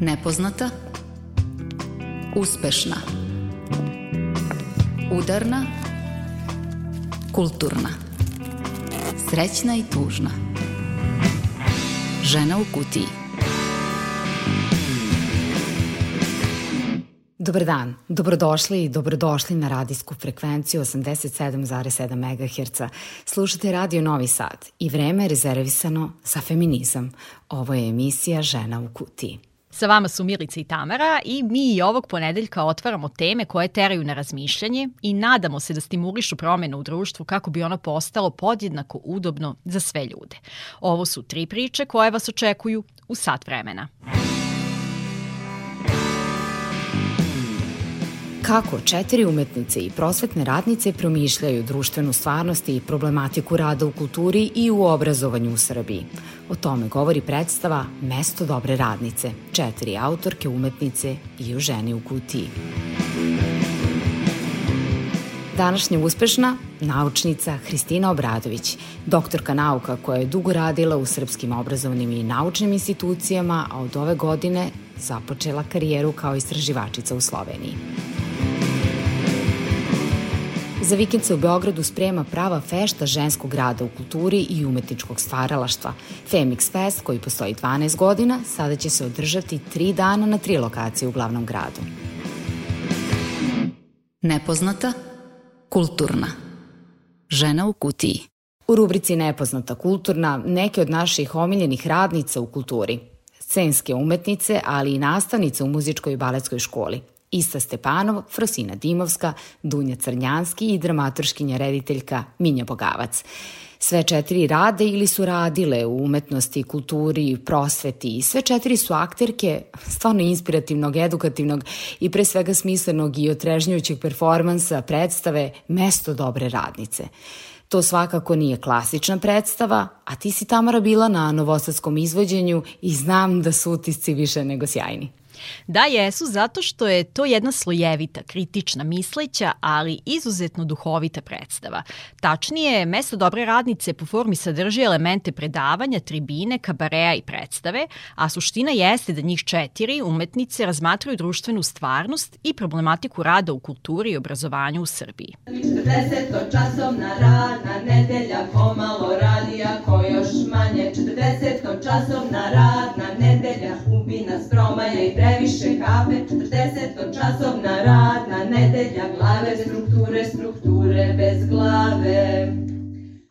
Nepoznata Uspešna Udarna Kulturna Srećna i tužna Žena u kutiji Dobar dan, dobrodošli i dobrodošli na radijsku frekvenciju 87,7 MHz. Slušate Radio Novi Sad i vreme je rezervisano za feminizam. Ovo je emisija Žena u kutiji. Sa vama su Milica i Tamara i mi i ovog ponedeljka otvaramo teme koje teraju na razmišljanje i nadamo se da stimulišu promene u društvu kako bi ono postalo podjednako udobno za sve ljude. Ovo su tri priče koje vas očekuju u sat vremena. Kako četiri umetnice i prosvetne radnice promišljaju društvenu stvarnost i problematiku rada u kulturi i u obrazovanju u Srbiji. O tome govori predstava Mesto dobre radnice, četiri autorke, umetnice i u ženi u kutiji. Današnja uspešna naučnica Hristina Obradović, doktorka nauka koja je dugo radila u srpskim obrazovnim i naučnim institucijama, a od ove godine započela karijeru kao istraživačica u Sloveniji. Za vikend se u Beogradu sprema prava fešta ženskog rada u kulturi i umetničkog stvaralaštva. Femix Fest, koji postoji 12 godina, sada će se održati tri dana na tri lokacije u glavnom gradu. Nepoznata, kulturna. Žena u kutiji. U rubrici Nepoznata kulturna neke od naših omiljenih radnica u kulturi. Scenske umetnice, ali i nastavnice u muzičkoj i baletskoj školi – Ista Stepanov, Frosina Dimovska, Dunja Crnjanski i dramaturškinja rediteljka Minja Bogavac. Sve četiri rade ili su radile u umetnosti, kulturi, prosveti i sve četiri su akterke stvarno inspirativnog, edukativnog i pre svega smislenog i otrežnjujućeg performansa, predstave Mesto dobre radnice. To svakako nije klasična predstava, a ti si Tamara bila na novosadskom izvođenju i znam da su utisci više nego sjajni. Da jesu zato što je to jedna slojevita, kritična, misleća, ali izuzetno duhovita predstava. Tačnije, mesto dobre radnice po formi sadrži elemente predavanja, tribine, kabareja i predstave, a suština jeste da njih četiri umetnice razmatraju društvenu stvarnost i problematiku rada u kulturi i obrazovanju u Srbiji. 40 časovna radna nedelja, pomalo radija, ko još manje, 40 časovna radna nedelja, ubi nas promaja i pre previše kafe, 40 časovna radna nedelja, glave strukture, strukture bez glave.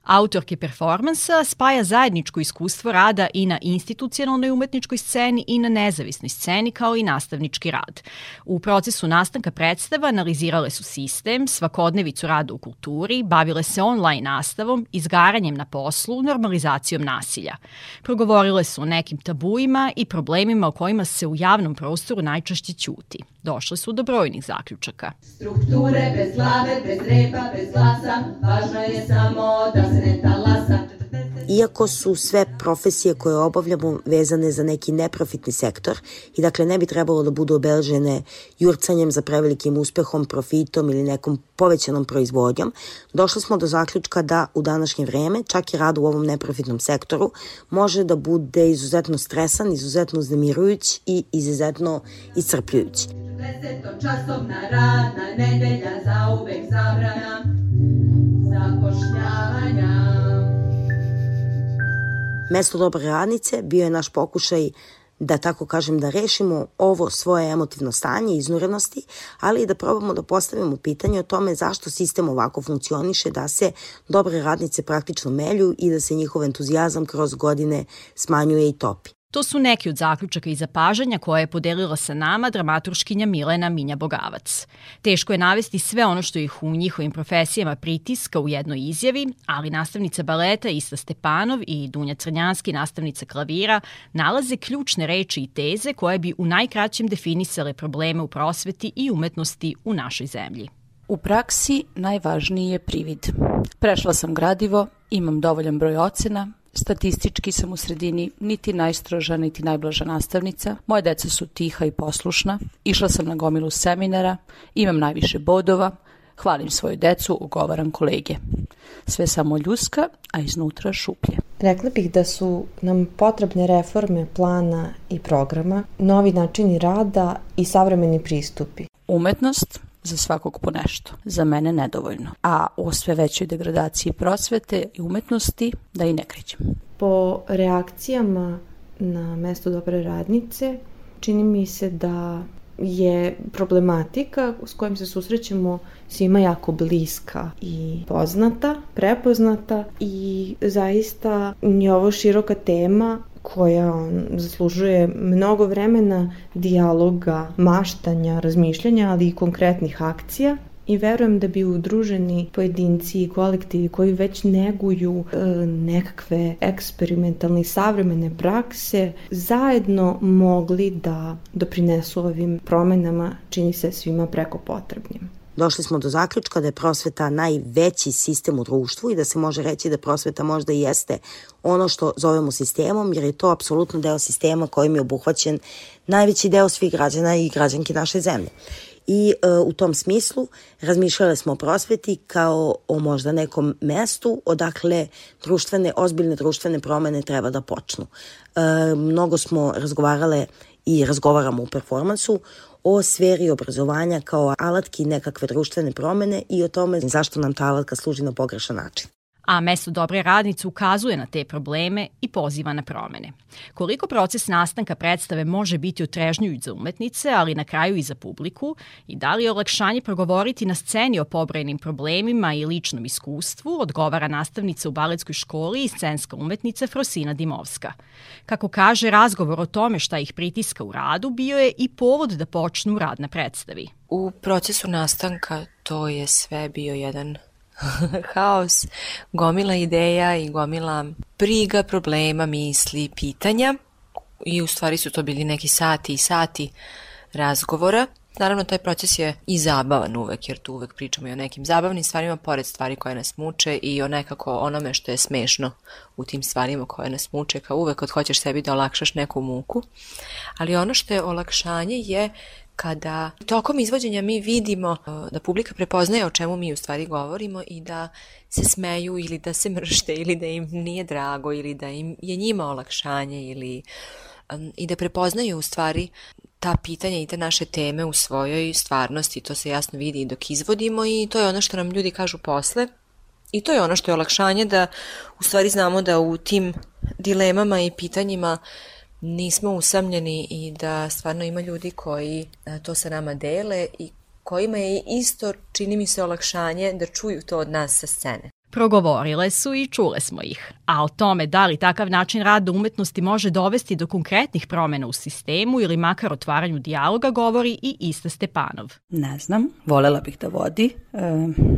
Autorke performansa spaja zajedničko iskustvo rada i na institucionalnoj umetničkoj sceni i na nezavisnoj sceni kao i nastavnički rad. U procesu nastanka predstava analizirale su sistem, svakodnevicu rada u kulturi, bavile se online nastavom, izgaranjem na poslu, normalizacijom nasilja. Progovorile su o nekim tabuima i problemima o kojima se u javnom prostoru najčešće ćuti. Došle su do brojnih zaključaka. Strukture bez glave, bez repa, bez glasa, važno je samo da. Iako su sve profesije koje obavljamo vezane za neki neprofitni sektor i dakle ne bi trebalo da budu obeležene jurcanjem za prevelikim uspehom, profitom ili nekom povećanom proizvodnjom, došli smo do zaključka da u današnje vreme čak i rad u ovom neprofitnom sektoru može da bude izuzetno stresan, izuzetno uznemirujuć i izuzetno iscrpljujući. 40 časovna radna nedelja za uvek zabrana zapošljavanja. Mesto dobre radnice bio je naš pokušaj da tako kažem da rešimo ovo svoje emotivno stanje iznurenosti, ali i da probamo da postavimo pitanje o tome zašto sistem ovako funkcioniše, da se dobre radnice praktično melju i da se njihov entuzijazam kroz godine smanjuje i topi. To su neki od zaključaka i zapažanja koje je podelila sa nama dramaturškinja Milena Minja Bogavac. Teško je navesti sve ono što ih u njihovim profesijama pritiska u jednoj izjavi, ali nastavnica baleta Ista Stepanov i Dunja Crnjanski, nastavnica klavira, nalaze ključne reči i teze koje bi u najkraćem definisale probleme u prosveti i umetnosti u našoj zemlji. U praksi najvažniji je privid. Prešla sam gradivo, imam dovoljan broj ocena, Statistički sam u sredini niti najstroža, niti najblaža nastavnica. Moje deca su tiha i poslušna. Išla sam na gomilu seminara, imam najviše bodova, hvalim svoju decu, ugovaram kolege. Sve samo ljuska, a iznutra šuplje. Rekla bih da su nam potrebne reforme plana i programa, novi načini rada i savremeni pristupi. Umetnost za svakog po nešto. Za mene nedovoljno. A o sve većoj degradaciji prosvete i umetnosti da i ne krećem. Po reakcijama na mesto dobre radnice čini mi se da je problematika s kojom se susrećemo svima jako bliska i poznata, prepoznata i zaista je ovo široka tema koja zaslužuje mnogo vremena, dijaloga, maštanja, razmišljanja, ali i konkretnih akcija i verujem da bi udruženi pojedinci i kolektivi koji već neguju e, nekakve eksperimentalne i savremene prakse zajedno mogli da doprinesu ovim promenama čini se svima preko potrebnim. Došli smo do zaključka da je prosveta najveći sistem u društvu i da se može reći da prosveta možda i jeste ono što zovemo sistemom, jer je to apsolutno deo sistema kojim je obuhvaćen najveći deo svih građana i građanki naše zemlje. I e, u tom smislu razmišljale smo o prosveti kao o možda nekom mestu odakle društvene, ozbiljne društvene promene treba da počnu. E, mnogo smo razgovarale i razgovaramo u performansu o sferi obrazovanja kao alatki nekakve društvene promene i o tome zašto nam ta alatka služi na pogrešan način a mesto dobre radnice ukazuje na te probleme i poziva na promene. Koliko proces nastanka predstave može biti otrežnjujuć za umetnice, ali na kraju i za publiku, i da li je olakšanje progovoriti na sceni o pobrojenim problemima i ličnom iskustvu, odgovara nastavnica u baletskoj školi i scenska umetnica Frosina Dimovska. Kako kaže, razgovor o tome šta ih pritiska u radu bio je i povod da počnu rad na predstavi. U procesu nastanka to je sve bio jedan haos, gomila ideja i gomila priga, problema, misli, pitanja i u stvari su to bili neki sati i sati razgovora. Naravno, taj proces je i zabavan uvek, jer tu uvek pričamo i o nekim zabavnim stvarima, pored stvari koje nas muče i o nekako onome što je smešno u tim stvarima koje nas muče, kao uvek kad hoćeš sebi da olakšaš neku muku. Ali ono što je olakšanje je kada tokom izvođenja mi vidimo uh, da publika prepoznaje o čemu mi u stvari govorimo i da se smeju ili da se mršte ili da im nije drago ili da im je njima olakšanje ili i da prepoznaju u stvari ta pitanja i te naše teme u svojoj stvarnosti, to se jasno vidi dok izvodimo i to je ono što nam ljudi kažu posle. I to je ono što je olakšanje da u stvari znamo da u tim dilemama i pitanjima uh, nismo usamljeni i da stvarno ima ljudi koji e, to sa nama dele i kojima je isto, čini mi se, olakšanje da čuju to od nas sa scene. Progovorile su i čule smo ih. A o tome da li takav način rada umetnosti može dovesti do konkretnih promena u sistemu ili makar otvaranju dijaloga govori i Ista Stepanov. Ne znam, volela bih da vodi. E,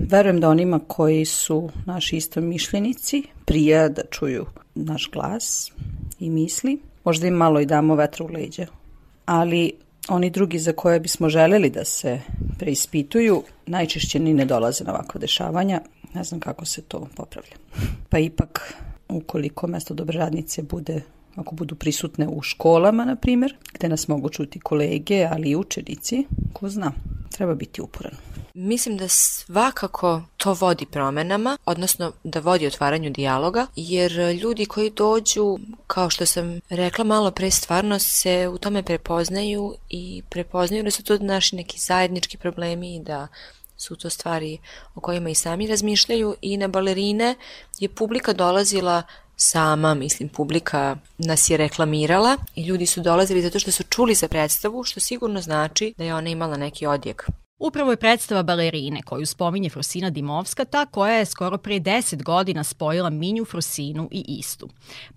verujem da onima koji su naši istomišljenici prija da čuju naš glas i misli možda im malo i damo vetra u leđa. Ali oni drugi za koje bismo želeli da se preispituju, najčešće ni ne dolaze na ovakva dešavanja. Ne znam kako se to popravlja. Pa ipak, ukoliko mesto dobre radnice bude ako budu prisutne u školama, na primjer, gde nas mogu čuti kolege, ali i učenici, ko zna, treba biti uporan. Mislim da svakako to vodi promenama, odnosno da vodi otvaranju dijaloga, jer ljudi koji dođu, kao što sam rekla malo pre, stvarno se u tome prepoznaju i prepoznaju da su to naši neki zajednički problemi i da su to stvari o kojima i sami razmišljaju i na balerine je publika dolazila sama, mislim, publika nas je reklamirala i ljudi su dolazili zato što su čuli za predstavu, što sigurno znači da je ona imala neki odjek. Upravo je predstava balerine koju spominje Frosina Dimovska ta koja je skoro pre 10 godina spojila Minju, Frosinu i Istu.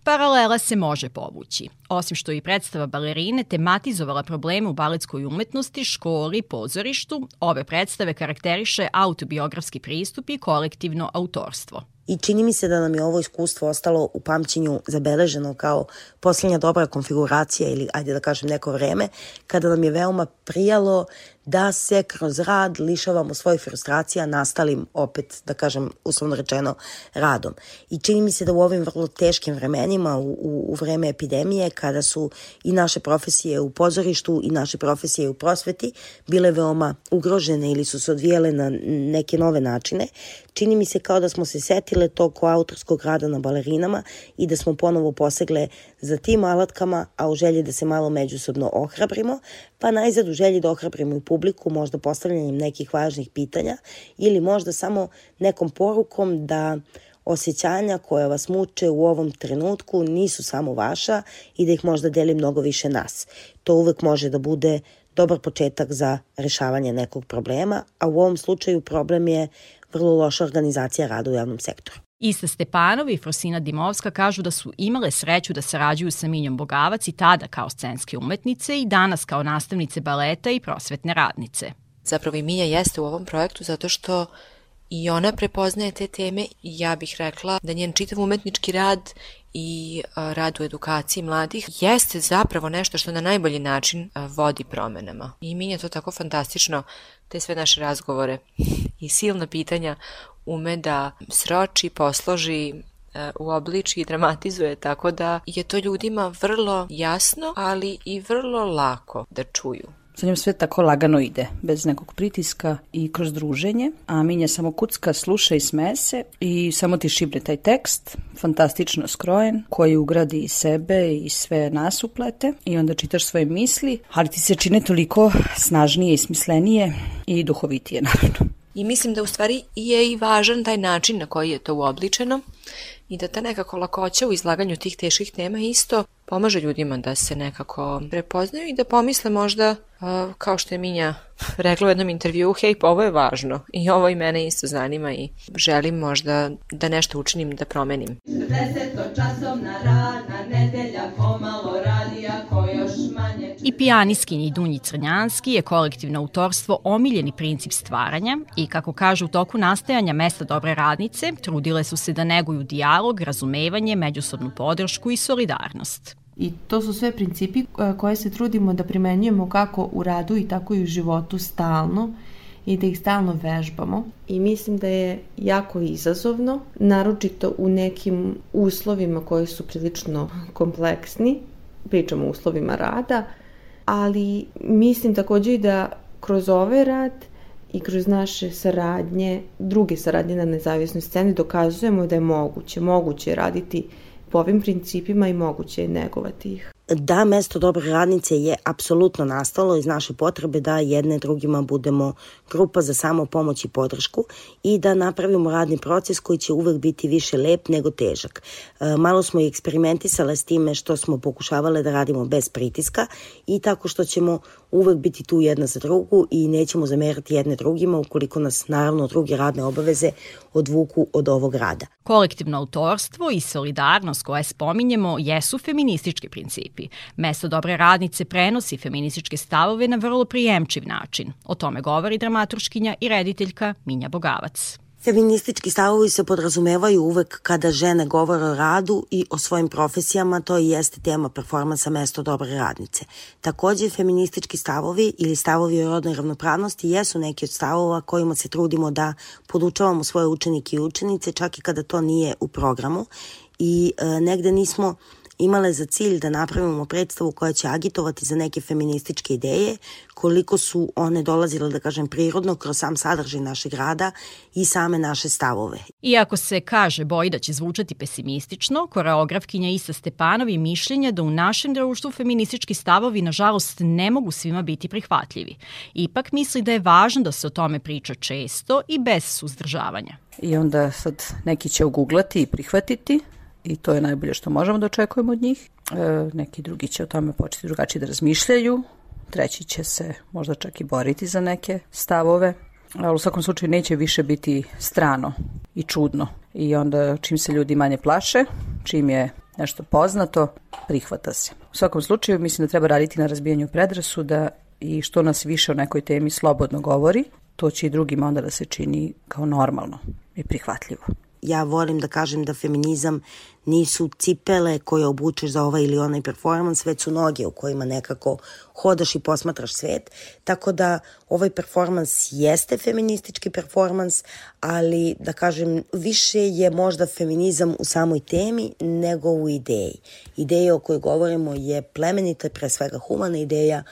Paralela se može povući. Osim što je predstava balerine tematizovala probleme u baletskoj umetnosti, školi, pozorištu, ove predstave karakteriše autobiografski pristup i kolektivno autorstvo. I čini mi se da nam je ovo iskustvo ostalo u pamćenju zabeleženo kao posljednja dobra konfiguracija ili ajde da kažem neko vreme kada nam je veoma prijalo da se kroz rad lišavamo svojih frustracija nastalim opet, da kažem, uslovno rečeno, radom. I čini mi se da u ovim vrlo teškim vremenima, u, u, u vreme epidemije, kada su i naše profesije u pozorištu i naše profesije u prosveti bile veoma ugrožene ili su se odvijele na neke nove načine, čini mi se kao da smo se setile tog autorskog rada na balerinama i da smo ponovo posegle za tim alatkama, a u želji da se malo međusobno ohrabrimo, pa najzad u želji da ohrabrimo i publiku, možda postavljanjem nekih važnih pitanja ili možda samo nekom porukom da osjećanja koja vas muče u ovom trenutku nisu samo vaša i da ih možda deli mnogo više nas. To uvek može da bude dobar početak za rešavanje nekog problema, a u ovom slučaju problem je vrlo loša organizacija rada u javnom sektoru. Ista Stepanov i Frosina Dimovska kažu da su imale sreću da sarađuju sa Minjom Bogavac i tada kao scenske umetnice i danas kao nastavnice baleta i prosvetne radnice. Zapravo i Minja jeste u ovom projektu zato što i ona prepoznaje te teme i ja bih rekla da njen čitav umetnički rad i rad u edukaciji mladih jeste zapravo nešto što na najbolji način vodi promenama. I Minja to tako fantastično, te sve naše razgovore i silna pitanja ume da sroči, posloži, uobliči i dramatizuje, tako da je to ljudima vrlo jasno, ali i vrlo lako da čuju. Sa njom sve tako lagano ide, bez nekog pritiska i kroz druženje, a Minja samo kucka, sluša i sme se i samo ti šibre taj tekst, fantastično skrojen, koji ugradi i sebe i sve nas uplete i onda čitaš svoje misli, ali ti se čine toliko snažnije i smislenije i duhovitije, naravno. I mislim da u stvari je i važan taj način na koji je to uobličeno i da ta nekako lakoća u izlaganju tih teških tema isto pomaže ljudima da se nekako prepoznaju i da pomisle možda, kao što je Minja rekla u jednom intervju, hej, pa ovo je važno i ovo i mene isto zanima i želim možda da nešto učinim, da promenim. 40 časovna rana, nedelja, pomalo manje... I pijaniskinji Dunji Crnjanski je kolektivno autorstvo omiljeni princip stvaranja i, kako kaže u toku nastajanja mesta dobre radnice, trudile su se da neguju dijalog, razumevanje, međusobnu podršku i solidarnost. I to su sve principi e, koje se trudimo da primenjujemo kako u radu i tako i u životu stalno i da ih stalno vežbamo. I mislim da je jako izazovno, naročito u nekim uslovima koji su prilično kompleksni, pričamo o uslovima rada, ali mislim takođe i da kroz ovaj rad i kroz naše saradnje, druge saradnje na nezavisnoj sceni dokazujemo da je moguće, moguće raditi po ovim principima i moguće je negovati ih. Da, mesto dobre radnice je apsolutno nastalo iz naše potrebe da jedne drugima budemo grupa za samo pomoć i podršku i da napravimo radni proces koji će uvek biti više lep nego težak. E, malo smo i eksperimentisale s time što smo pokušavale da radimo bez pritiska i tako što ćemo uvek biti tu jedna za drugu i nećemo zamerati jedne drugima ukoliko nas naravno druge radne obaveze odvuku od ovog rada. Kolektivno autorstvo i solidarnost koje spominjemo jesu feministički principi. Mesto dobre radnice prenosi feminističke stavove na vrlo prijemčiv način. O tome govori dramaturškinja i rediteljka Minja Bogavac. Feministički stavovi se podrazumevaju uvek kada žene govore o radu i o svojim profesijama, to i jeste tema performansa Mesto dobre radnice. Takođe, feministički stavovi ili stavovi o rodnoj ravnopravnosti jesu neki od stavova kojima se trudimo da podučavamo svoje učenike i učenice, čak i kada to nije u programu i e, negde nismo imale za cilj da napravimo predstavu koja će agitovati za neke feminističke ideje, koliko su one dolazile, da kažem, prirodno kroz sam sadržaj našeg rada i same naše stavove. Iako se kaže boji da će zvučati pesimistično, koreografkinja Isa Stepanovi mišljenja da u našem društvu feministički stavovi nažalost ne mogu svima biti prihvatljivi. Ipak misli da je važno da se o tome priča često i bez suzdržavanja. I onda sad neki će uguglati i prihvatiti, i to je najbolje što možemo da očekujemo od njih. E, neki drugi će o tome početi drugačije da razmišljaju, treći će se možda čak i boriti za neke stavove, ali u svakom slučaju neće više biti strano i čudno. I onda čim se ljudi manje plaše, čim je nešto poznato, prihvata se. U svakom slučaju mislim da treba raditi na razbijanju predrasuda i što nas više o nekoj temi slobodno govori, to će i drugima onda da se čini kao normalno i prihvatljivo. ja volim da kažem da feminizam nisu cipele koje obučeš za ovaj ili onaj performans, već su noge u kojima nekako hodaš i posmatraš svet. Tako da ovaj performans jeste feministički performans, ali da kažem više je možda feminizam u samoj temi nego u ideji. Ideja o kojoj govorimo je plemenita, pre svega humana ideja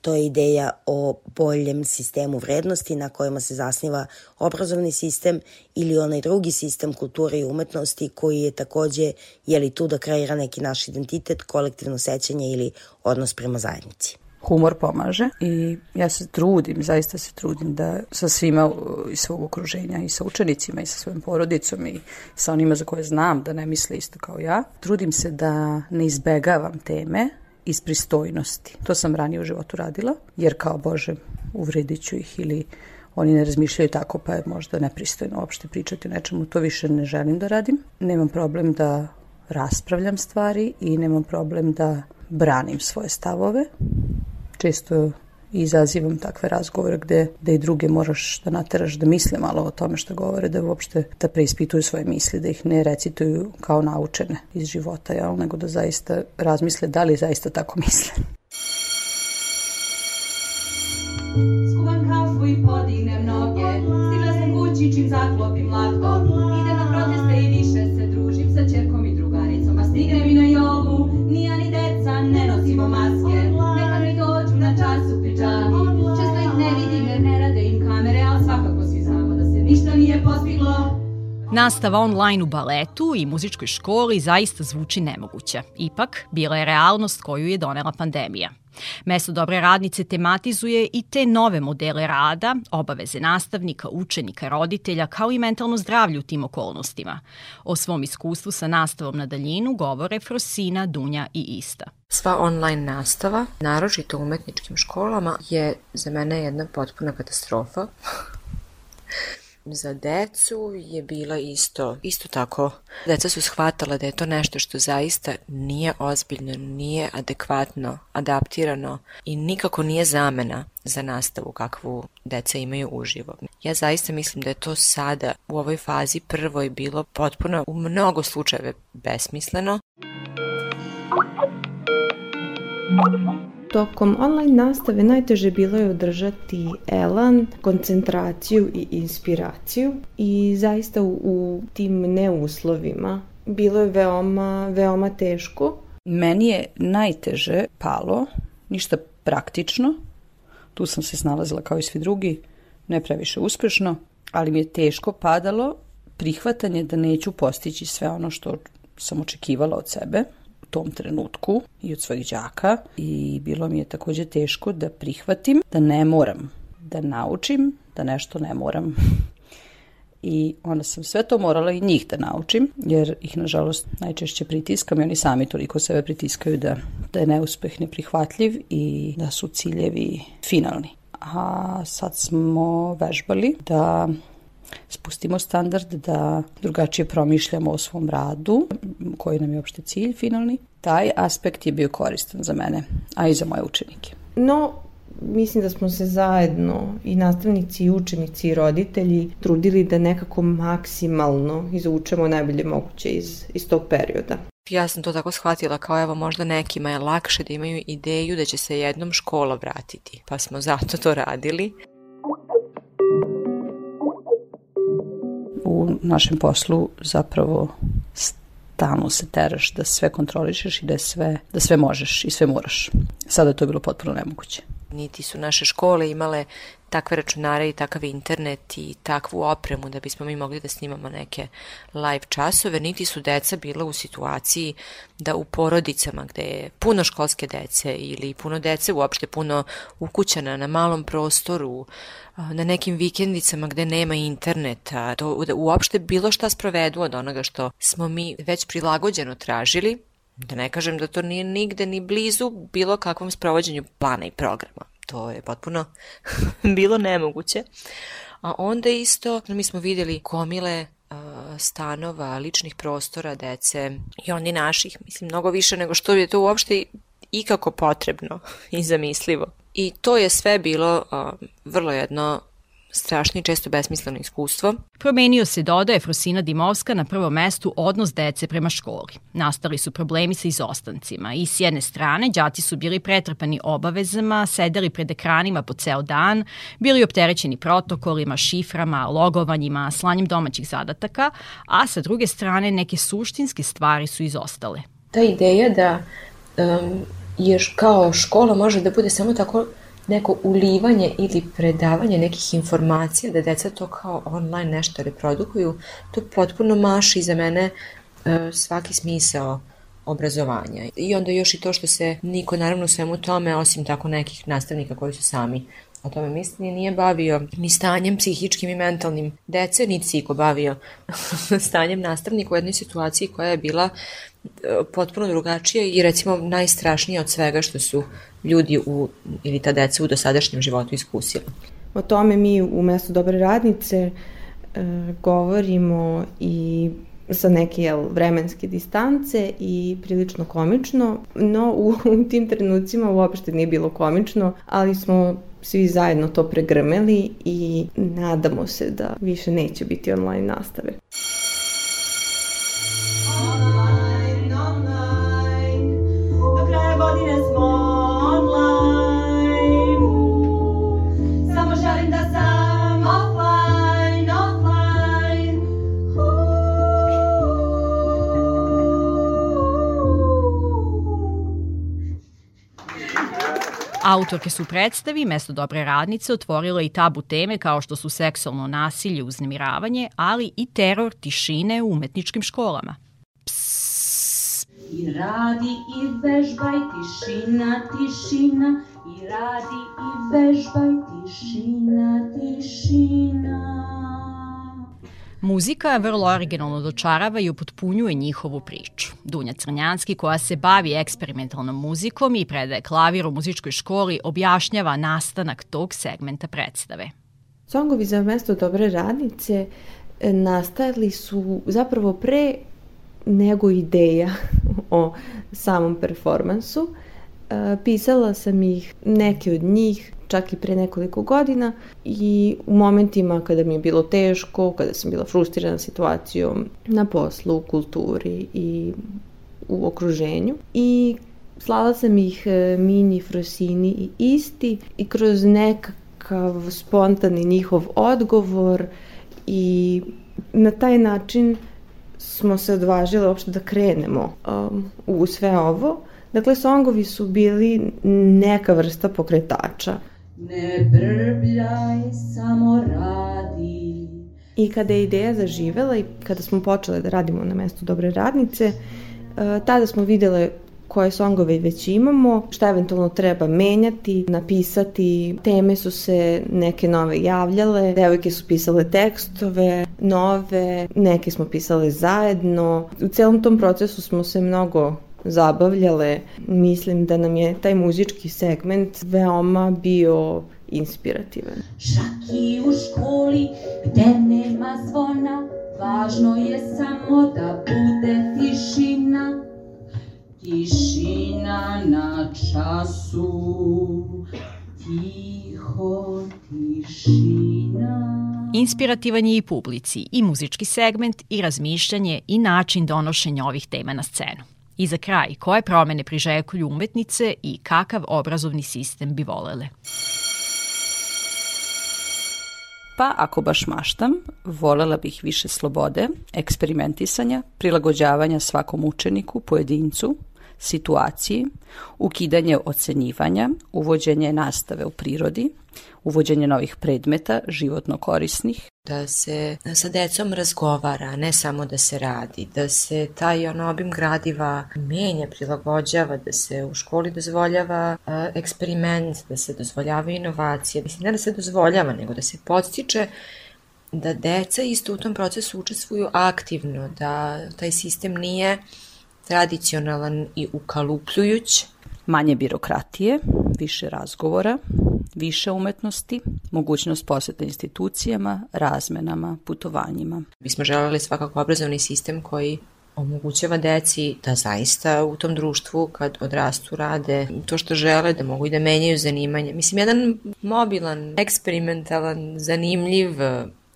To je ideja o boljem sistemu vrednosti na kojima se zasniva obrazovni sistem ili onaj drugi sistem kulture i umetnosti koji je takođe je li tu da kreira neki naš identitet, kolektivno sećanje ili odnos prema zajednici. Humor pomaže i ja se trudim, zaista se trudim da sa svima iz svog okruženja i sa učenicima i sa svojim porodicom i sa onima za koje znam da ne misle isto kao ja, trudim se da ne izbegavam teme iz pristojnosti. To sam ranije u životu radila, jer kao Bože, uvredit ću ih ili oni ne razmišljaju tako, pa je možda nepristojno uopšte pričati o nečemu. To više ne želim da radim. Nemam problem da raspravljam stvari i nemam problem da branim svoje stavove. Često i izazivam takve razgovore gde, gde i druge moraš da nateraš da misle malo o tome što govore, da uopšte da preispituju svoje misli, da ih ne recituju kao naučene iz života, jel, nego da zaista razmisle da li zaista tako misle. Skuvam kafu i podignem noge, stigla sam kući čim zaklopim laptop, idem na proteste i Nastava online u baletu i muzičkoj školi zaista zvuči nemoguća. Ipak, bila je realnost koju je donela pandemija. Mesto dobre radnice tematizuje i te nove modele rada, obaveze nastavnika, učenika, roditelja, kao i mentalno zdravlje u tim okolnostima. O svom iskustvu sa nastavom na daljinu govore Frosina, Dunja i Ista. Sva online nastava, naročito u umetničkim školama, je za mene jedna potpuna katastrofa za decu je bila isto, isto tako. Deca su shvatala da je to nešto što zaista nije ozbiljno, nije adekvatno, adaptirano i nikako nije zamena za nastavu kakvu deca imaju uživo. Ja zaista mislim da je to sada u ovoj fazi prvoj bilo potpuno u mnogo slučajeve besmisleno. Tokom online nastave najteže bilo je održati elan, koncentraciju i inspiraciju. I zaista u, u tim neuslovima bilo je veoma, veoma teško. Meni je najteže palo, ništa praktično, tu sam se snalazila kao i svi drugi, ne previše uspešno, ali mi je teško padalo prihvatanje da neću postići sve ono što sam očekivala od sebe tom trenutku i od svojih đaka i bilo mi je takođe teško da prihvatim da ne moram da naučim, da nešto ne moram. I onda sam sve to morala i njih da naučim, jer ih nažalost najčešće pritiskam i oni sami toliko sebe pritiskaju da, da je neuspeh neprihvatljiv i da su ciljevi finalni. A sad smo vežbali da spustimo standard, da drugačije promišljamo o svom radu, koji nam je opšte cilj finalni. Taj aspekt je bio koristan za mene, a i za moje učenike. No, mislim da smo se zajedno i nastavnici i učenici i roditelji trudili da nekako maksimalno izvučemo najbolje moguće iz, iz tog perioda. Ja sam to tako shvatila kao evo možda nekima je lakše da imaju ideju da će se jednom škola vratiti, pa smo zato to radili. U našem poslu zapravo stalno se teraš da sve kontrolišeš i da sve, da sve možeš i sve moraš. Sada to je bilo potpuno nemoguće. Niti su naše škole imale takve računare i takav internet i takvu opremu da bismo mi mogli da snimamo neke live časove, niti su deca bila u situaciji da u porodicama gde je puno školske dece ili puno dece uopšte puno ukućana na malom prostoru, na nekim vikendicama gde nema interneta, to, da uopšte bilo šta sprovedu od onoga što smo mi već prilagođeno tražili, da ne kažem da to nije nigde ni blizu bilo kakvom sprovođenju plana i programa. To je potpuno bilo nemoguće. A onda isto mi smo videli komile stanova, ličnih prostora dece i oni naših, mislim, mnogo više nego što je to uopšte ikako potrebno i zamislivo. I to je sve bilo vrlo jedno strašno i često besmisleno iskustvo. Promenio se, dodaje Frosina Dimovska, na prvom mestu odnos dece prema školi. Nastali su problemi sa izostancima i s jedne strane đaci su bili pretrpani obavezama, sedeli pred ekranima po ceo dan, bili opterećeni protokolima, šiframa, logovanjima, slanjem domaćih zadataka, a sa druge strane neke suštinske stvari su izostale. Ta ideja da um, je kao škola može da bude samo tako neko ulivanje ili predavanje nekih informacija, da deca to kao online nešto reprodukuju, to potpuno maši za mene e, svaki smisao obrazovanja. I onda još i to što se niko naravno svemu tome, osim tako nekih nastavnika koji su sami o tome misli, nije bavio ni stanjem psihičkim i mentalnim dece, niti se bavio stanjem nastavnika u jednoj situaciji koja je bila e, potpuno drugačija i recimo najstrašnija od svega što su ljudi u, ili ta deca u dosadašnjem životu iskusili. O tome mi u mestu Dobre radnice e, govorimo i sa neke jel, vremenske distance i prilično komično, no u, u tim trenucima uopšte nije bilo komično, ali smo svi zajedno to pregrmeli i nadamo se da više neće biti online nastave. Autorke su predstavi Mesto dobre radnice otvorile i tabu teme kao što su seksualno nasilje, uznemiravanje, ali i teror tišine u umetničkim školama. Psss. I radi i vežbaj tišina, tišina, i radi i vežbaj tišina, tišina. Muzika vrlo originalno dočarava i upotpunjuje njihovu priču. Dunja Crnjanski, koja se bavi eksperimentalnom muzikom i predaje klavir u muzičkoj školi, objašnjava nastanak tog segmenta predstave. Songovi za mesto dobre radnice e, nastajali su zapravo pre nego ideja o samom performansu. E, pisala sam ih, neke od njih, čak i pre nekoliko godina i u momentima kada mi je bilo teško, kada sam bila frustrirana situacijom na poslu, u kulturi i u okruženju. I slala sam ih e, Mini, Frosini i Isti i kroz nekakav spontani njihov odgovor i na taj način smo se odvažile uopšte da krenemo um, u sve ovo. Dakle, songovi su bili neka vrsta pokretača. Ne brbljaj, samo radi. I kada je ideja zaživela i kada smo počele da radimo na mestu dobre radnice, e, tada smo videle koje songove već imamo, šta eventualno treba menjati, napisati. Teme su se neke nove javljale, devojke su pisale tekstove, nove, neke smo pisale zajedno. U celom tom procesu smo se mnogo zabavljale. Mislim da nam je taj muzički segment veoma bio inspirativan. Šaki u školi gde nema zvona, važno je samo da bude tišina. Tišina na času, tiho tišina. Inspirativan je i publici, i muzički segment, i razmišljanje, i način donošenja ovih tema na scenu. I za kraj, koje promene priželjkuju umetnice i kakav obrazovni sistem bi volele? Pa ako baš maštam, volela bih više slobode, eksperimentisanja, prilagođavanja svakom učeniku, pojedincu, situaciji, ukidanje ocenjivanja, uvođenje nastave u prirodi, uvođenje novih predmeta, životno korisnih. Da se sa decom razgovara, ne samo da se radi, da se taj on obim gradiva menja, prilagođava, da se u školi dozvoljava uh, eksperiment, da se dozvoljava inovacije. Mislim, ne da se dozvoljava, nego da se podstiče da deca isto u tom procesu učestvuju aktivno, da taj sistem nije tradicionalan i ukalupljujuć. Manje birokratije, više razgovora, više umetnosti, mogućnost poseta institucijama, razmenama, putovanjima. Bismo želeli svakako obrazovni sistem koji omogućava deci da zaista u tom društvu kad odrastu rade to što žele, da mogu i da menjaju zanimanje. Mislim, jedan mobilan, eksperimentalan, zanimljiv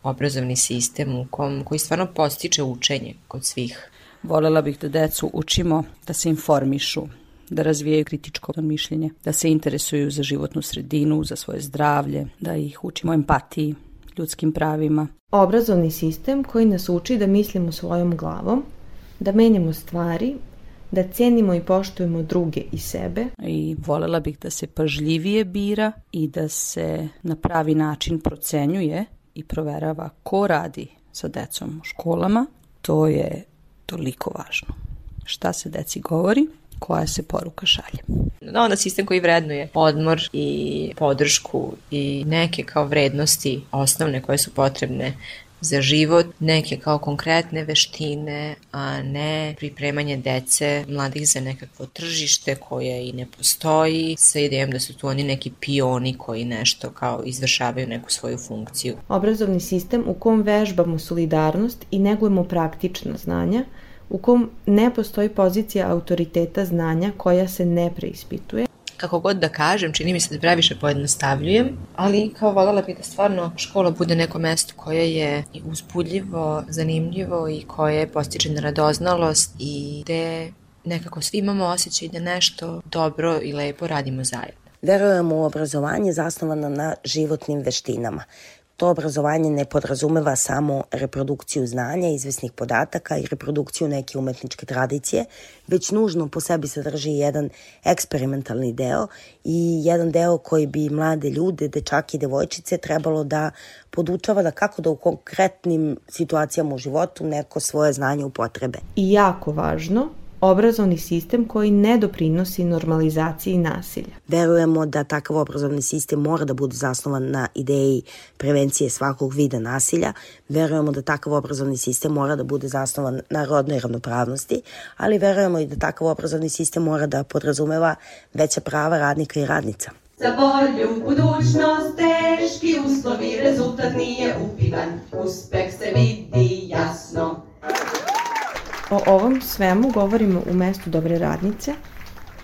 obrazovni sistem u kom, koji stvarno postiče učenje kod svih. Volela bih da decu učimo da se informišu, da razvijaju kritičko mišljenje, da se interesuju za životnu sredinu, za svoje zdravlje, da ih učimo empatiji, ljudskim pravima. Obrazovni sistem koji nas uči da mislimo svojom glavom, da menjamo stvari, da cenimo i poštujemo druge i sebe. I volela bih da se pažljivije bira i da se na pravi način procenjuje i proverava ko radi sa decom u školama. To je toliko važno. Šta se deci govori, koja se poruka šalje. Da, onda sistem koji vrednuje odmor i podršku i neke kao vrednosti osnovne koje su potrebne za život, neke kao konkretne veštine, a ne pripremanje dece, mladih za nekakvo tržište koje i ne postoji, sa idejom da su tu oni neki pioni koji nešto kao izvršavaju neku svoju funkciju. Obrazovni sistem u kom vežbamo solidarnost i negujemo praktična znanja, u kom ne postoji pozicija autoriteta znanja koja se ne preispituje. Kako god da kažem, čini mi se da previše pojednostavljujem, ali kao voljela bih da stvarno škola bude neko mesto koje je uzbudljivo, zanimljivo i koje postiče na radoznalost i gde nekako svi imamo osjećaj da nešto dobro i lepo radimo zajedno. Verujemo u obrazovanje zasnovano na životnim veštinama to obrazovanje ne podrazumeva samo reprodukciju znanja, izvesnih podataka i reprodukciju neke umetničke tradicije, već nužno po sebi sadrži jedan eksperimentalni deo i jedan deo koji bi mlade ljude, dečake i devojčice trebalo da podučava da kako da u konkretnim situacijama u životu neko svoje znanje upotrebe. I jako važno, obrazovni sistem koji ne doprinosi normalizaciji nasilja. Verujemo da takav obrazovni sistem mora da bude zasnovan na ideji prevencije svakog vida nasilja. Verujemo da takav obrazovni sistem mora da bude zasnovan na rodnoj ravnopravnosti, ali verujemo i da takav obrazovni sistem mora da podrazumeva veća prava radnika i radnica. Za bolju budućnost teški uslovi, rezultat nije upitan, uspeh se vidi jasno. O ovom svemu govorimo u mestu Dobre radnice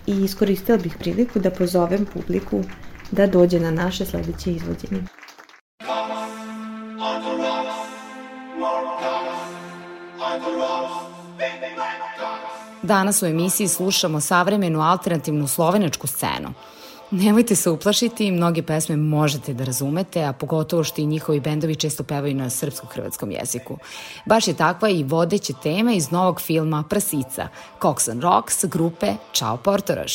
i iskoristila bih priliku da pozovem publiku da dođe na naše sledeće izvođenje. Danas u emisiji slušamo savremenu alternativnu slovenačku scenu – Nemojte se uplašiti, mnoge pesme možete da razumete, a pogotovo što i njihovi bendovi često pevaju na srpsko-hrvatskom jeziku. Baš je takva i vodeća tema iz novog filma Prasica, Cox and Rocks grupe Ćao Portoraž.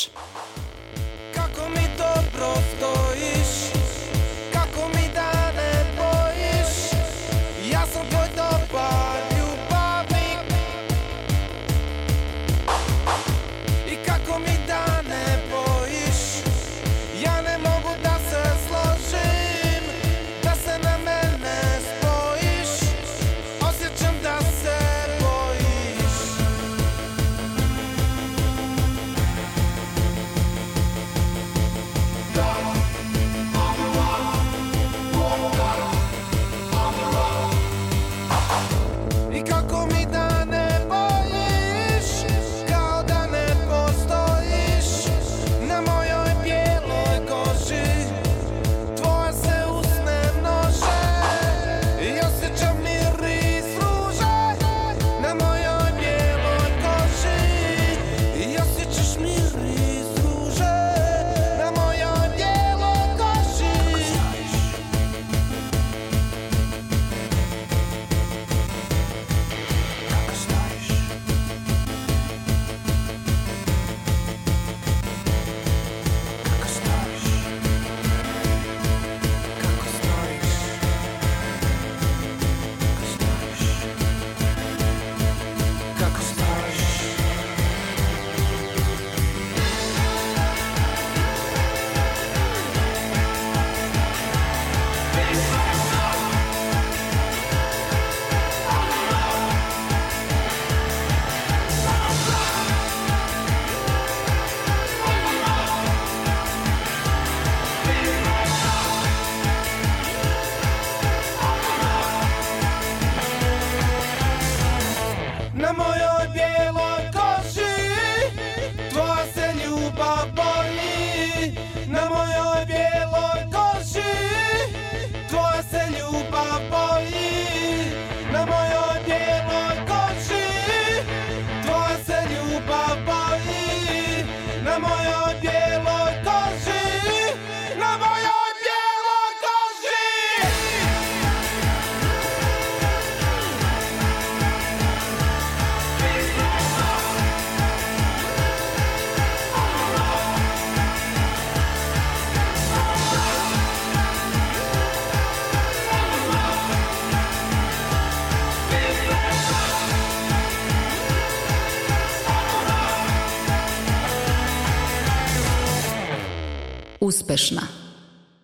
Uspešna.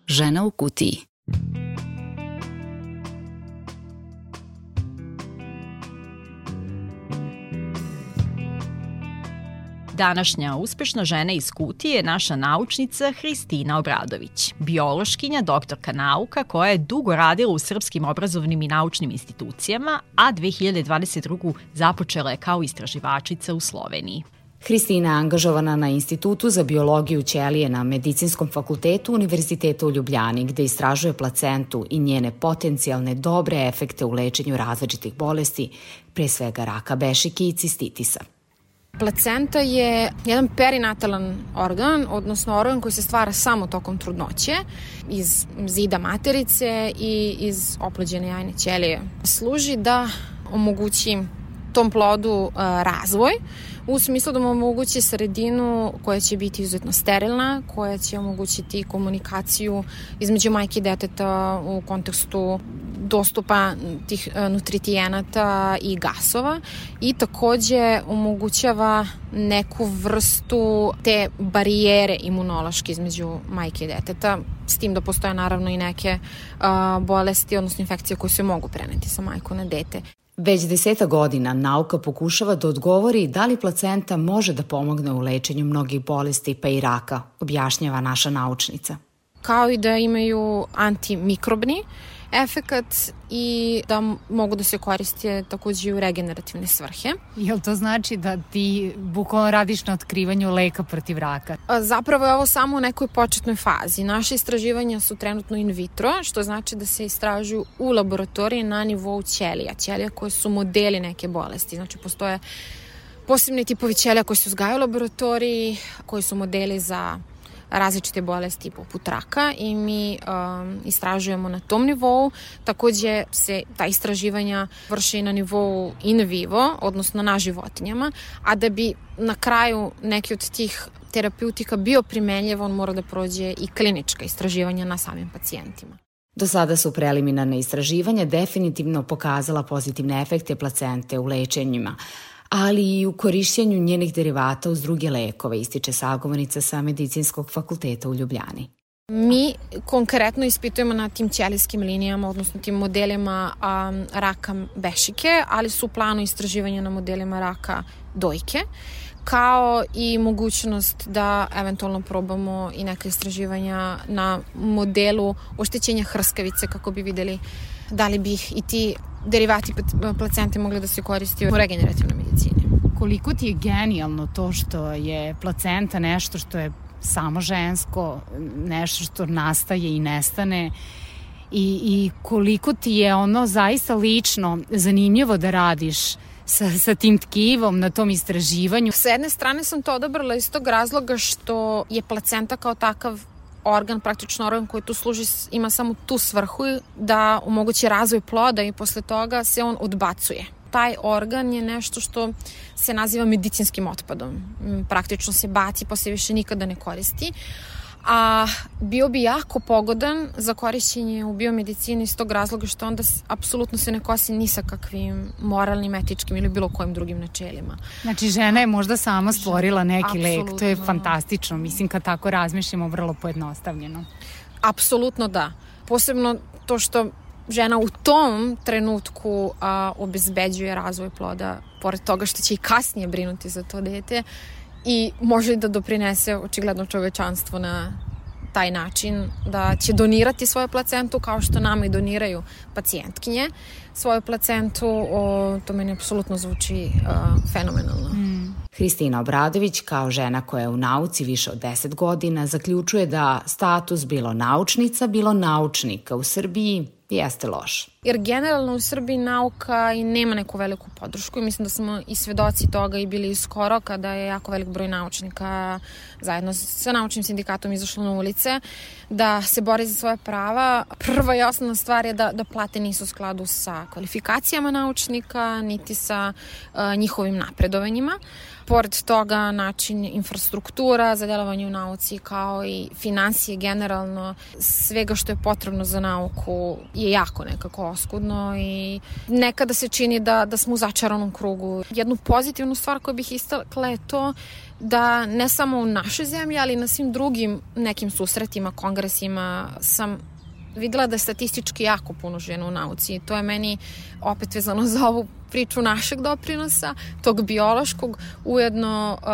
Žena u kutiji. Današnja uspešna žena iz Kutije je naša naučnica Hristina Obradović, biološkinja, doktorka nauka koja je dugo radila u srpskim obrazovnim i naučnim institucijama, a 2022. započela je kao istraživačica u Sloveniji. Hristina je angažovana na Institutu za biologiju ćelije na Medicinskom fakultetu Univerziteta u Ljubljani, gde istražuje placentu i njene potencijalne dobre efekte u lečenju različitih bolesti, pre svega raka bešike i cistitisa. Placenta je jedan perinatalan organ, odnosno organ koji se stvara samo tokom trudnoće iz zida materice i iz oplođene jajne ćelije. Služi da omogući tom plodu uh, razvoj u smislu da mu omogući sredinu koja će biti izuzetno sterilna, koja će omogućiti komunikaciju između majke i deteta u kontekstu dostupa tih e, nutritijenata i gasova i takođe omogućava neku vrstu te barijere imunološke između majke i deteta, s tim da postoje naravno i neke uh, bolesti, odnosno infekcije koje se mogu preneti sa majko na dete. Već deseta godina nauka pokušava da odgovori da li placenta može da pomogne u lečenju mnogih bolesti pa i raka, objašnjava naša naučnica. Kao i da imaju antimikrobni efekat i da mogu da se koriste takođe u regenerativne svrhe. Jel to znači da ti bukvalno radiš na otkrivanju leka protiv raka? Zapravo je ovo samo u nekoj početnoj fazi. Naše istraživanja su trenutno in vitro, što znači da se istražuju u laboratoriji na nivou ćelija. Ćelija koje su modeli neke bolesti. Znači postoje posebni tipovi ćelija koji se uzgajaju u laboratoriji, koji su modeli za različite bolesti poput raka i mi um, istražujemo na tom nivou. Takođe se ta istraživanja vrše i na nivou in vivo, odnosno na životinjama, a da bi na kraju neki od tih terapeutika bio primenljiv, on mora da prođe i klinička istraživanja na samim pacijentima. Do sada su preliminarne istraživanja definitivno pokazala pozitivne efekte placente u lečenjima, ali i u korišćenju njenih derivata uz druge lekove, ističe sagovornica sa Medicinskog fakulteta u Ljubljani. Mi konkretno ispitujemo na tim ćelijskim linijama, odnosno tim modelima um, raka bešike, ali su u planu istraživanja na modelima raka dojke, kao i mogućnost da eventualno probamo i neke istraživanja na modelu oštećenja hrskavice kako bi videli da li bi i ti derivati placente mogli da se koristi u regenerativnoj medicini. Koliko ti je genijalno to što je placenta nešto što je samo žensko, nešto što nastaje i nestane i, i koliko ti je ono zaista lično zanimljivo da radiš sa, sa tim tkivom na tom istraživanju. Sa jedne strane sam to odabrala iz tog razloga što je placenta kao takav organ, praktično organ koji tu služi, ima samo tu svrhu da omogući razvoj ploda i posle toga se on odbacuje. Taj organ je nešto što se naziva medicinskim otpadom. Mm, praktično se baci se više nikada ne koristi a bio bi jako pogodan za korišćenje u biomedicini iz tog razloga što onda apsolutno se ne kosi ni sa kakvim moralnim, etičkim ili bilo kojim drugim načelima. Znači žena je možda sama stvorila neki Absolutno. lek, to je fantastično, mislim kad tako razmišljamo vrlo pojednostavljeno. Apsolutno da. Posebno to što žena u tom trenutku a, obezbeđuje razvoj ploda, pored toga što će i kasnije brinuti za to dete, i može da doprinese očigledno čovečanstvo na taj način da će donirati svoju placentu kao što nama i doniraju pacijentkinje svoju placentu, o, to meni apsolutno zvuči uh, fenomenalno. Mm. Hristina Obradović, kao žena koja je u nauci više od 10 godina, zaključuje da status bilo naučnica, bilo naučnika u Srbiji jeste loš. Jer generalno u Srbiji nauka i nema neku veliku podršku i mislim da smo i svedoci toga i bili skoro kada je jako velik broj naučnika zajedno sa naučnim sindikatom izašlo na ulice da se bori za svoje prava. Prva i osnovna stvar je da, da plate nisu u skladu sa kvalifikacijama naučnika, niti sa uh, njihovim napredovanjima. Pored toga, način infrastruktura za delovanje u nauci kao i financije generalno, svega što je potrebno za nauku je jako nekako oskudno i nekada se čini da, da smo u začaranom krugu. Jednu pozitivnu stvar koju bih istakla je to da ne samo u našoj zemlji, ali i na svim drugim nekim susretima, kongresima sam videla da je statistički jako puno žena u nauci i to je meni opet vezano za ovu priču našeg doprinosa, tog biološkog, ujedno uh,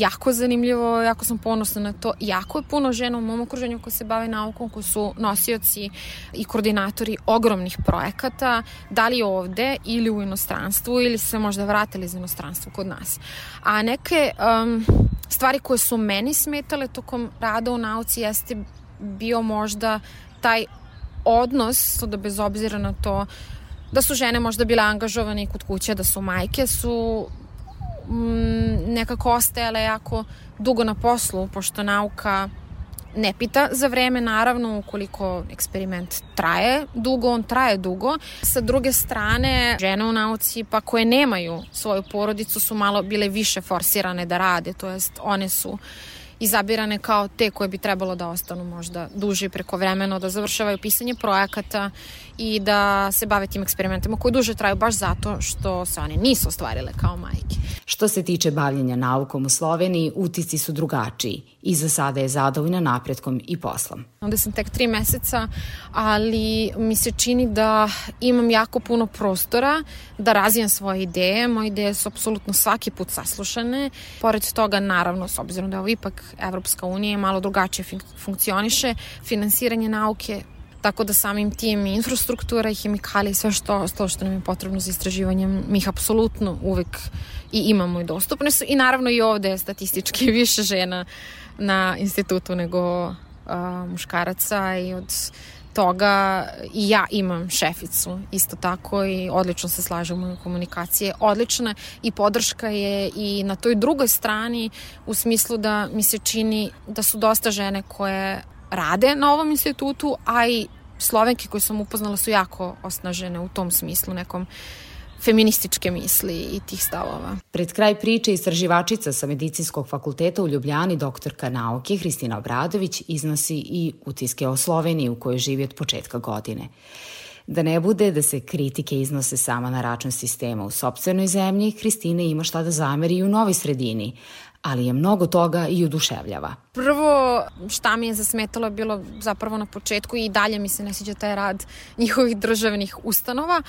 jako zanimljivo, jako sam ponosna na to. Jako je puno žena u mom okruženju koji se bave naukom, koji su nosioci i koordinatori ogromnih projekata, da li ovde ili u inostranstvu ili se možda vratili iz inostranstva kod nas. A neke um, stvari koje su meni smetale tokom rada u nauci jeste bio možda taj odnos, da bez obzira na to da su žene možda bile angažovane i kod kuće, da su majke, su mm, nekako ostajale jako dugo na poslu, pošto nauka ne pita za vreme, naravno, ukoliko eksperiment traje dugo, on traje dugo. Sa druge strane, žene u nauci, pa koje nemaju svoju porodicu, su malo bile više forsirane da rade, to jest one su izabirane kao te koje bi trebalo da ostanu možda duže preko vremeno, da završavaju pisanje projekata i da se bave tim eksperimentima koji duže traju baš zato što se one nisu ostvarile kao majke. Što se tiče bavljenja naukom u Sloveniji, utici su drugačiji i za sada je zadovoljna napretkom i poslom. Onda sam tek tri meseca, ali mi se čini da imam jako puno prostora da razvijem svoje ideje. Moje ideje su apsolutno svaki put saslušane. Pored toga, naravno, s obzirom da je ovo ipak Evropska unija malo drugačije funkcioniše, finansiranje nauke tako da samim tim infrastruktura i hemikali i sve što, to što nam je potrebno za istraživanje, mi ih apsolutno uvek i imamo i dostupne su. I naravno i ovde je statistički više žena na institutu nego uh, muškaraca i od toga i ja imam šeficu. Isto tako i odlično se slažemo u komunikacije odlična i podrška je i na toj drugoj strani u smislu da mi se čini da su dosta žene koje rade na ovom institutu, a i Slovenke koje sam upoznala su jako osnažene u tom smislu nekom feminističke misli i tih stavova. Pred kraj priče istraživačica sa Medicinskog fakulteta u Ljubljani, doktorka nauke Hristina Obradović, iznosi i utiske o Sloveniji u kojoj živi od početka godine. Da ne bude da se kritike iznose sama na račun sistema u sobstvenoj zemlji, Hristina ima šta da zameri i u novoj sredini, ali je mnogo toga i oduševljava. Prvo šta mi je zasmetalo je bilo zapravo na početku i dalje mi se ne sviđa taj rad njihovih državnih ustanova.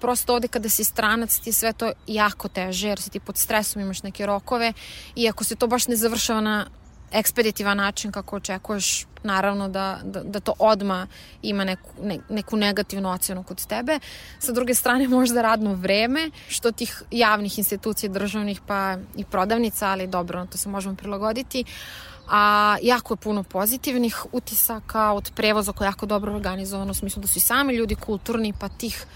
Prosto ovde kada si stranac ti sve to jako teže jer si ti pod stresom, imaš neke rokove i ako se to baš ne završava na ekspeditivan način kako očekuješ naravno da, da, da to odma ima neku, ne, neku negativnu ocenu kod tebe. Sa druge strane možda radno vreme, što tih javnih institucija državnih pa i prodavnica, ali dobro, to se možemo prilagoditi. A jako je puno pozitivnih utisaka od prevoza koji je jako dobro organizovano, u smislu da su i sami ljudi kulturni, pa tih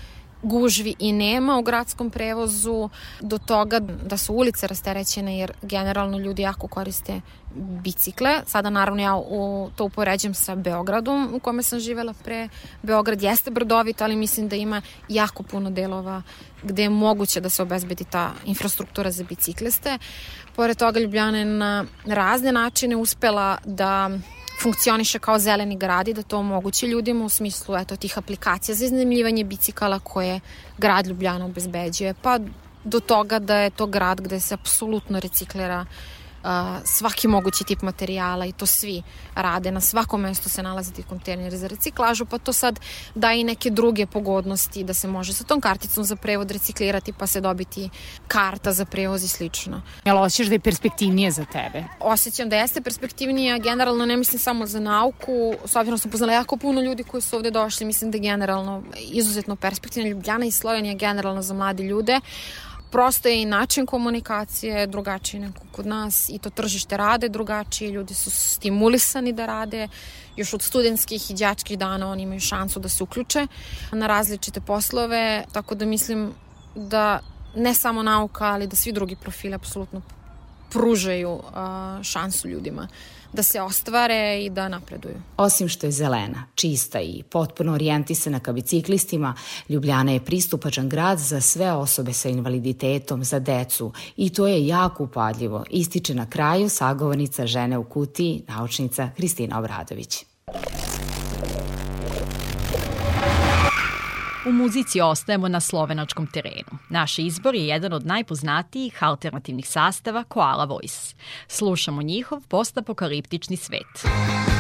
gužvi i nema u gradskom prevozu do toga da su ulice rasterećene jer generalno ljudi jako koriste bicikle. Sada naravno ja u, to upoređam sa Beogradom u kome sam živela pre. Beograd jeste brdovit, ali mislim da ima jako puno delova gde je moguće da se obezbedi ta infrastruktura za bicikliste. Pored toga Ljubljana je na razne načine uspela da funkcioniše kao zeleni grad i da to omogući ljudima u smislu eto, tih aplikacija za iznajmljivanje bicikala koje grad Ljubljana obezbeđuje, pa do toga da je to grad gde se apsolutno reciklira svaki mogući tip materijala i to svi rade. Na svakom mestu se nalaze ti kontejneri za reciklažu, pa to sad da i neke druge pogodnosti da se može sa tom karticom za prevod reciklirati pa se dobiti karta za prevoz i slično. Jel osjećaš da je perspektivnije za tebe? Osjećam da jeste perspektivnije, generalno ne mislim samo za nauku, s obzirom sam poznala jako puno ljudi koji su ovde došli, mislim da je generalno izuzetno perspektivna Ljubljana i Slovenija generalno za mlade ljude, prosto je i način komunikacije drugačiji nego kod nas i to tržište rade drugačije, ljudi su stimulisani da rade, još od studentskih i đačkih dana oni imaju šansu da se uključe na različite poslove, tako da mislim da ne samo nauka, ali da svi drugi profili apsolutno pružaju šansu ljudima da se ostvare i da napreduju. Osim što je zelena, čista i potpuno orijentisana ka biciklistima, Ljubljana je pristupačan grad za sve osobe sa invaliditetom, za decu i to je jako upadljivo, ističe na kraju sagovornica žene u kutiji, naučnica Kristina Obradović. U muzici ostajemo na slovenačkom terenu. Naš izbor je jedan od najpoznatijih alternativnih sastava Koala Voice. Slušamo njihov postapokaliptični svet. Muzika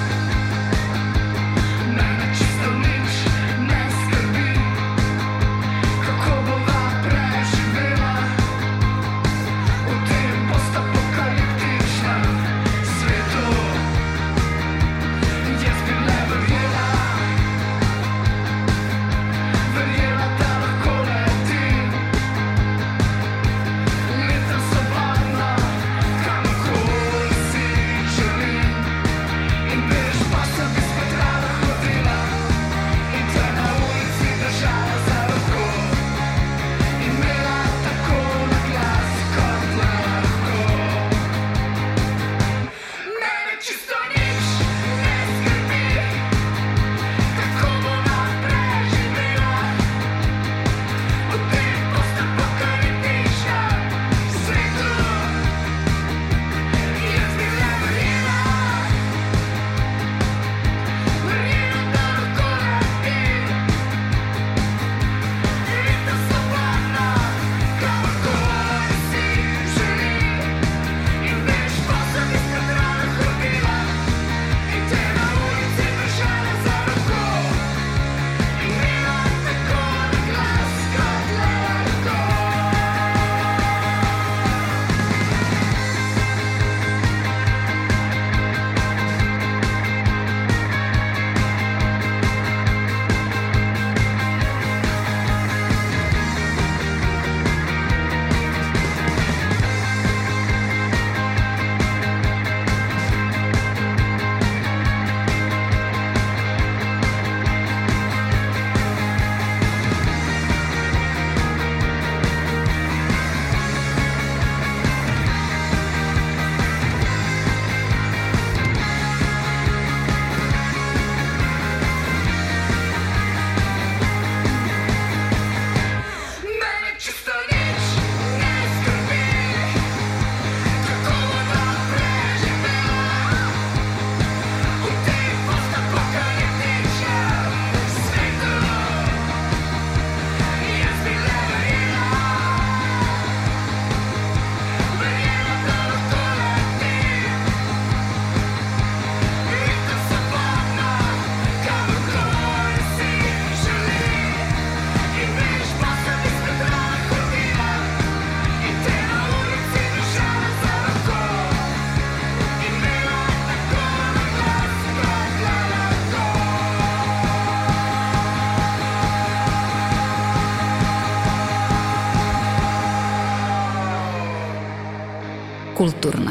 Kulturna.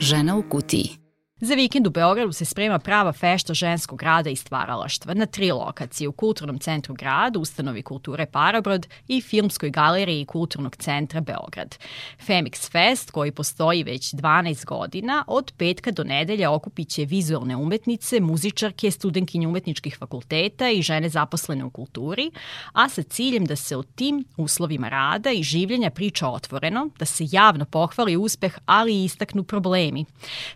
Žena u kutiji. Za vikend u Beogradu se sprema prava fešta ženskog rada i stvaralaštva na tri lokacije u Kulturnom centru grada, Ustanovi kulture Parabrod i Filmskoj galeriji Kulturnog centra Beograd. Femix Fest, koji postoji već 12 godina, od petka do nedelja okupit će vizualne umetnice, muzičarke, studenkinje umetničkih fakulteta i žene zaposlene u kulturi, a sa ciljem da se o tim uslovima rada i življenja priča otvoreno, da se javno pohvali uspeh, ali i istaknu problemi.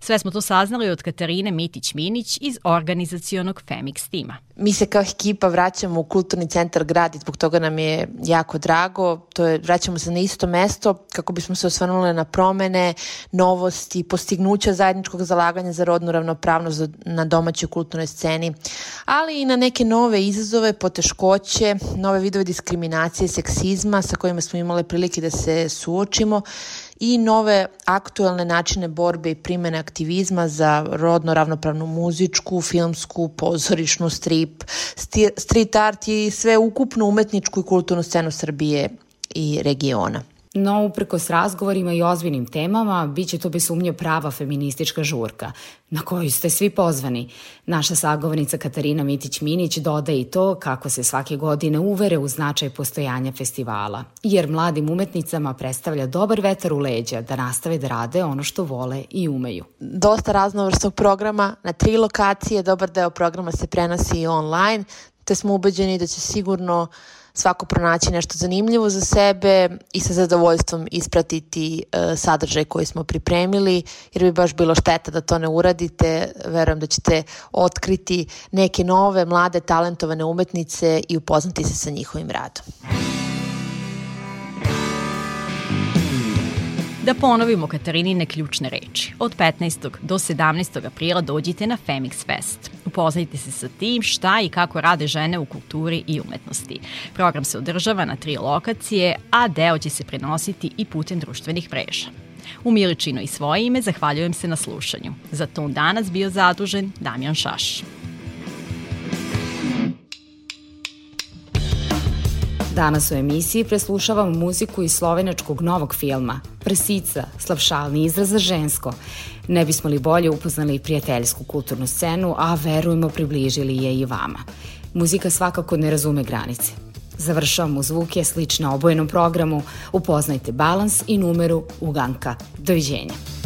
Sve smo to saznali saznali od Katarine Mitić-Minić iz organizacionog Femix tima. Mi se kao ekipa vraćamo u kulturni centar grad i zbog toga nam je jako drago. To je, vraćamo se na isto mesto kako bismo se osvrnuli na promene, novosti, postignuća zajedničkog zalaganja za rodnu ravnopravnost na domaćoj kulturnoj sceni, ali i na neke nove izazove, poteškoće, nove vidove diskriminacije, seksizma sa kojima smo imali prilike da se suočimo i nove aktuelne načine borbe i primene aktivizma za rodno ravnopravnu muzičku, filmsku, pozorišnu, strip, street art i sve ukupnu umetničku i kulturnu scenu Srbije i regiona. No, uprkos razgovorima i ozbiljnim temama, bit će to bez sumnje prava feministička žurka, na koju ste svi pozvani. Naša sagovornica Katarina Mitić-Minić dodaje i to kako se svake godine uvere u značaj postojanja festivala, jer mladim umetnicama predstavlja dobar vetar u leđa da nastave da rade ono što vole i umeju. Dosta raznovrsnog programa na tri lokacije, dobar deo programa se prenosi i online, te smo ubeđeni da će sigurno svako pronaći nešto zanimljivo za sebe i sa zadovoljstvom ispratiti e, sadržaj koji smo pripremili, jer bi baš bilo šteta da to ne uradite. Verujem da ćete otkriti neke nove, mlade, talentovane umetnice i upoznati se sa njihovim radom. Da ponovimo Katarinine ključne reči. Od 15. do 17. aprila dođite na Femix Fest. Upoznajte se sa tim šta i kako rade žene u kulturi i umetnosti. Program se održava na tri lokacije, a deo će se prenositi i putem društvenih mreža. U Miličino i svoje ime zahvaljujem se na slušanju. Za to danas bio zadužen Damjan Šaš. Danas u emisiji preslušavamo muziku iz slovenačkog novog filma Prsica, slavšalni izraz za žensko. Ne bismo li bolje upoznali prijateljsku kulturnu scenu, a verujemo približili je i vama. Muzika svakako ne razume granice. Završavamo zvuke slične obojenom programu. Upoznajte balans i numeru Uganka. Doviđenja.